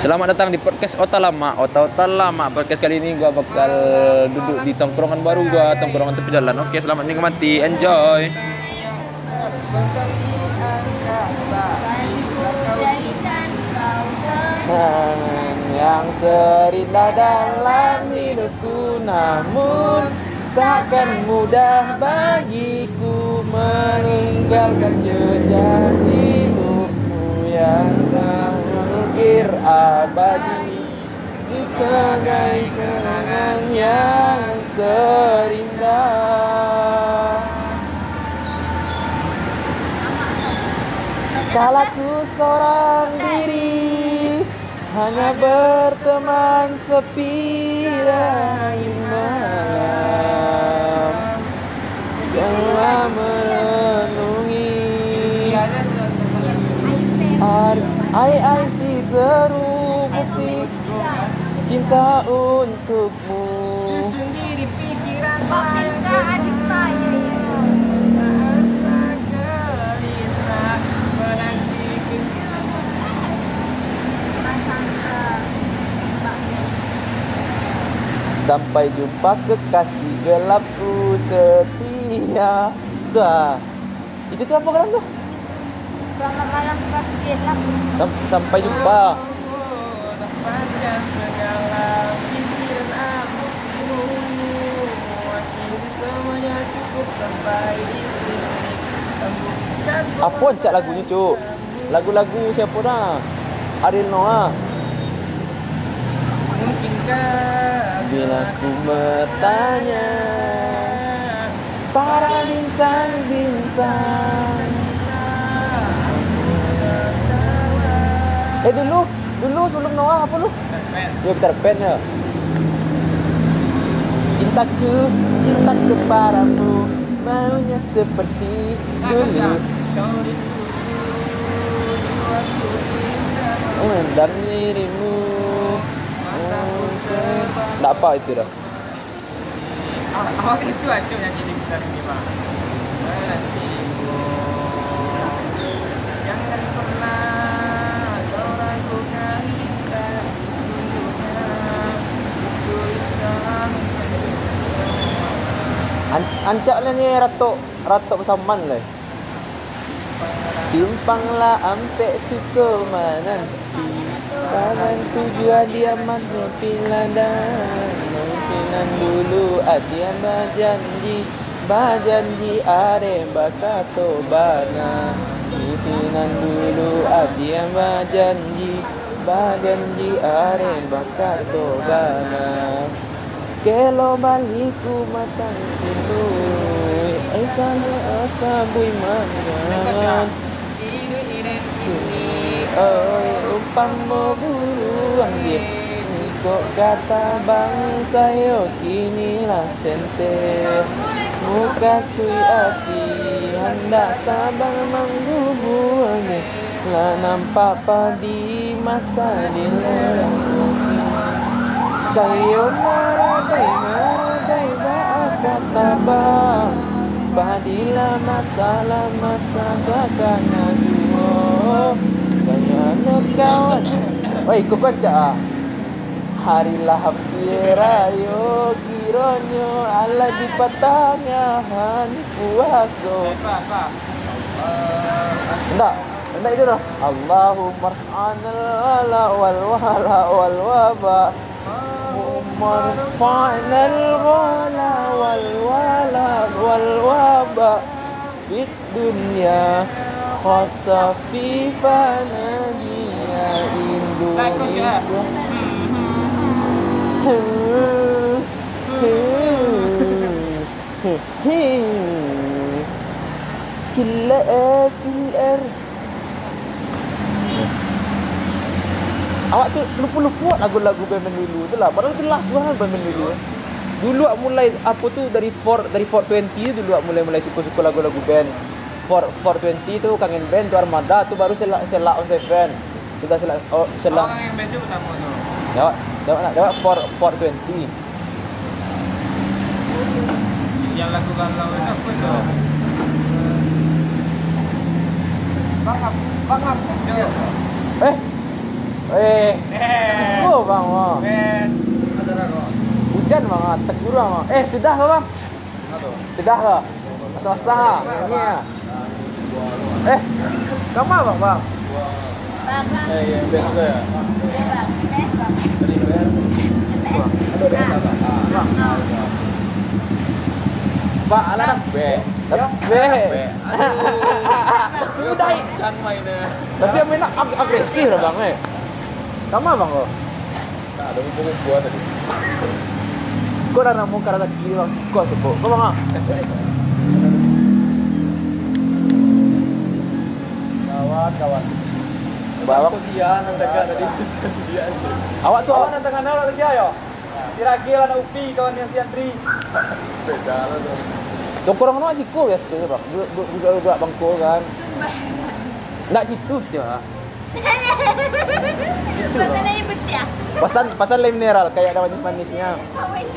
Selamat datang di podcast Ota Lama. Ota Ota Lama. Podcast kali ini gua bakal duduk di tongkrongan baru gua, tongkrongan tepi jalan. Oke, selamat menikmati. Enjoy. Yang terindah dalam hidupku namun takkan mudah bagiku meninggalkan jejak hidupmu yang tak mengukir abadi sebagai kenangan yang terindah. Kala ku seorang diri Hanya berteman sepi dan malam. Janganlah merenungi Ai ai si terbukti Cinta untukmu sendiri pikiran. Sampai jumpa kekasih gelapku setia Itu ah Itu tuh apa kan tuh? Selamat malam kasih gelap. Sam- Sampai jumpa Apa cak lagunya cuk? Lagu-lagu siapa dah? Ariel Noah Mungkinkah Bila ku bertanya Para bintang-bintang Eh dulu, dulu sebelum Noah apa lu? Ya Peter Pan ya. Cintaku, cintaku padamu Maunya seperti dulu. Oh, dan dirimu. Tak apa itu dah. Awak itu aja yang jadi kita ini bang. An Ancak lah ni ratok Ratok bersamaan lah. Simpanglah ampe suka menanti Tangan tujuan dia mana piladan Mungkinan dulu adian berjanji Berjanji are bakato bana Mungkinan dulu adian berjanji Berjanji are bakato bana Kelo baliku matang silu Ay sana asa buy mangan. Oi mo buruang dia Kok kata bang sayo kini lah sente. Muka sui ati Hendak tabang manggubuang Lah nampak padi masa di lereng. Sayonara Padilah masalah masa kakaknya duo Kayaknya kawan Oi ah Harilah hampir ayo Kironyo ala di patangnya Hani puaso Enggak Enggak itu dah Allahumma raf'anal wala wal wala wal waba مرفعنا الغلا والولا والوبا في الدنيا خاصة في فناديا إندونيسيا كل في الأرض Awak tu lupa-lupa lagu-lagu band dulu tu lah. Padahal tu last banget band dulu. Dulu awak mulai apa tu dari 4 dari 420 dulu awak mulai-mulai suka-suka lagu-lagu band. 4 420 tu kangen band tu Armada tu baru selak selak on seven. Kita selak oh selak. Orang yang baju pertama tu. Jawab. Jawab nak jawab 4 420. Yang lagu galau itu apa tu? Bang apa? Bang apa? Eh, Eh, Eh. oh bang, oh. Ben. hujan bang, ah. tak kurang bang. Eh, sudah ke bang? Sudah ke? Masa-masa, ini ya. Eh, kamu bang bang? Bang, Eh, yang best juga ya. bang. Tes, bang. Tadi best. Tes. Nah. Pak, ala dah. B. B. B. Sudah. Kan mainnya. Tapi yang main ag agresif lah bang eh. Kamu bang kok? Tak ada kumpul-kumpul tadi. Kau dah namu karena kiri bang. Kau sebut. Kau bang ah. Kawan, kawan. Bawa. Kesian mereka tadi itu dia. Awak tu awak Kawan tengah nolak kerja yo. Si Ragil anak Upi kawan yang si Andri. Beda lah tuh. Kau kurang nak siku biasa je bang. Duduk duduk duduk duduk bangku kan. Nak situ je ya? Pasal pasal lain mineral kayak ada manis manisnya.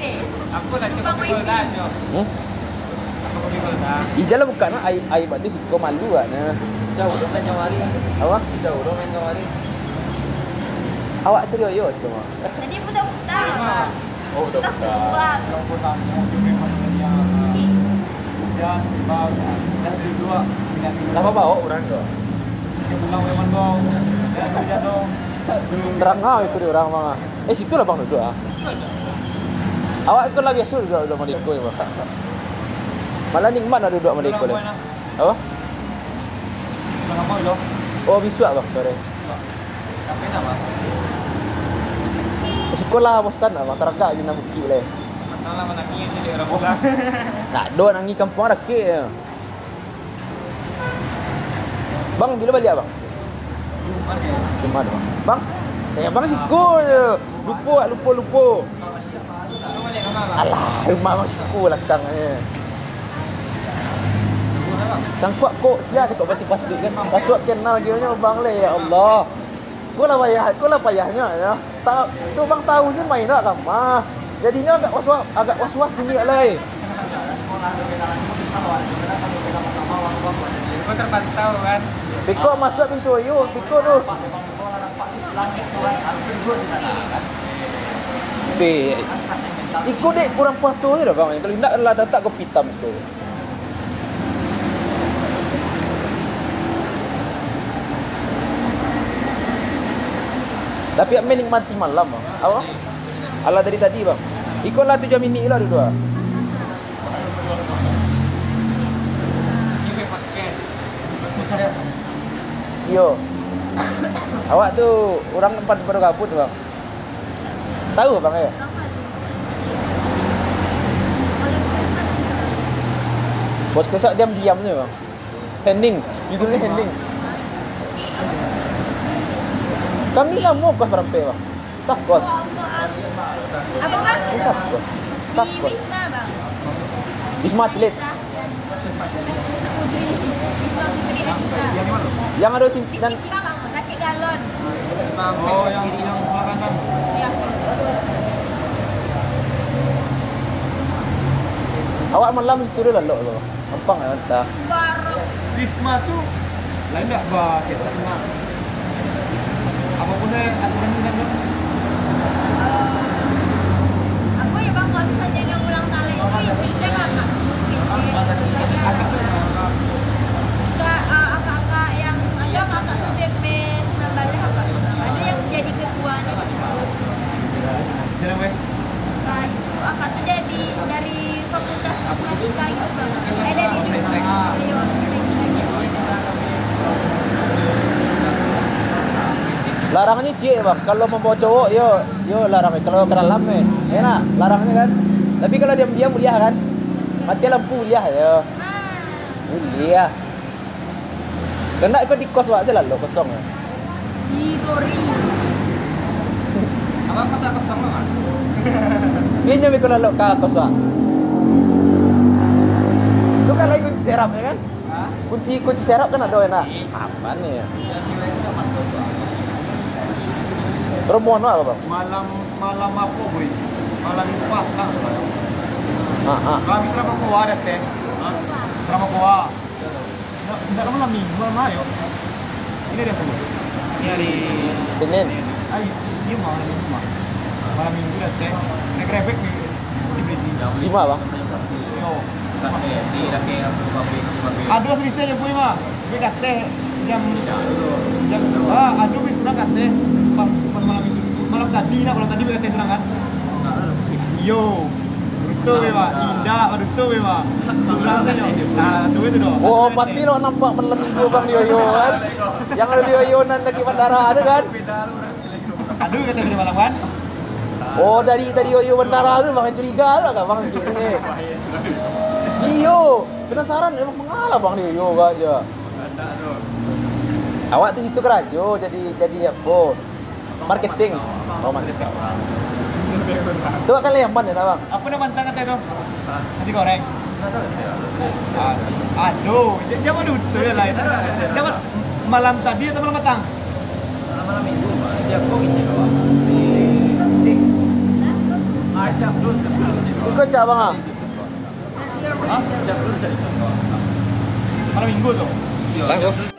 Sih. Aku yo. Hmm? Aku beli gol dah. Ijal lah bukan air air batu siku malu kan. Jauh dong main kamari. Apa? Jauh dong main kamari. Awak tu yo cuma. Tadi putar-putar. Bang. Oh, nak mau juga memang yang hujan, bau, dan dua. Apa bawa orang tuh? Terang ngau itu dia orang mah. Eh situ lah bang duduk ah. Awak tu lah biasa duduk duduk Maliko ya bang. Malah nikmat nak duduk Maliko Pulang lah. Apa? Oh biswa bang sore. Tapi nama. Sekolah bosan lah bang. Terakak je nak bukit lah. Masalah mana ni jadi orang pulang. Nak do nangi kampung ada ya. Bang bila balik bang? Jumat bang. Bang? Eh bang siku je. Lupa lupa lupa. Alah, rumah bang siku lah kangnya. Sangkuat kok dia kok batik-batik kan. Masuk kenal dia nya bang le ya Allah. Kau lah payah, kau lah payahnya ya. Tahu tu bang tahu sih main nak kamah. Jadinya agak was-was, agak was-was dunia lah. eh. Kau terpantau kan. Masuk pintu ayu, Piko tu. Iko dek kurang puasa je dah bang. Kalau nak lah tak kau pitam tu. Tapi aku nikmati malam. Apa? Alah dari tadi bang. Iko lah tujuh minit lah dua. Yo. Awak tu orang tempat baru kabut bang. Tahu bang ya? Bos kesak diam-diam je bang. Hening. Judulnya hening. Kami sama kos berampe bang. Sah kos. Apa bang? Sah kos. Sah kos. Wisma bang. Wisma Atlet. Yang ada sim Di dan. Rakit galon. Oh, yang yang belakang kan. Ya. awak malam situ dulu lalu tu. Gampang ya entah. Baru. Risma tu lain dah bah kita tengah. Apa pun saya aturan kan. Aku ya bang kalau misalnya yang ulang tahun itu intinya kakak. Enggak kakak-kakak yang ada kakak tuh BP nambahin kakak. Ada yang jadi ketuanya. Sila weh. Nah, itu kakak tuh jadi dari fakultas matematika gitu bang. Eh dari Iya, Larangannya cik bang. Kalau membawa cowok yo yo larang. Kalau ke dalam eh enak larangnya kan. Tapi kalau diam-diam mulia kan. Mati lampu mulia ya. Ah, Mulia. Kena ikut di kos wak selalu kosong ya. Ih, sorry. Abang kata kosong lah. Dia nyampe kalau lo ke kos wak. Lu kan lagi kunci serap ya kan? Kunci kunci serap kan ada enak. Apa nih ya? Perempuan wak bang. Malam malam apa boy? Malam empat lah. Ah ah. Kami kenapa kuah ada teh? Kenapa kuah? Tidak malam minggu malam ayo. Ini dia semua. Ini hari Senin. Ay, iya mau malam minggu mah. Malam minggu dah teh. Naik rebek nih. Di besi. Lima bang. Yo. Aduh selesai ya puy mah. Gue kate jam jam ah aduh wis sudah pas pas malam itu malam tadi lah malam tadi kate sudah kan. Yo. Itu bema, indah. Sudah kan yo. Nah, itu itu dong. Oh, pasti lo nampak malam minggu bang di Yoyo kan? Yang ada di Yoyonan lagi bandara ada kan? Aduh kata dari malam kan. Oh dari dari Yoyo bandara tuh bang curiga lah gak bang ini? Iyo, penasaran emang mengalah bang di Yoyo gak aja? Awak di situ kerajo jadi jadi apa? Marketing. Oh marketing. Coba kan yang mana bang? Apa nama mantan kata itu? Nasi goreng. Ah, Aduh, mau duduk ya lain. Dia mau malam tadi atau malam petang? Malam minggu. Siap kok gitu, Pak. Ah, siap dulu, siap dulu. Ikut cak bang ah? Siap dulu. Malam minggu tuh. Iya, Langsung. siap dulu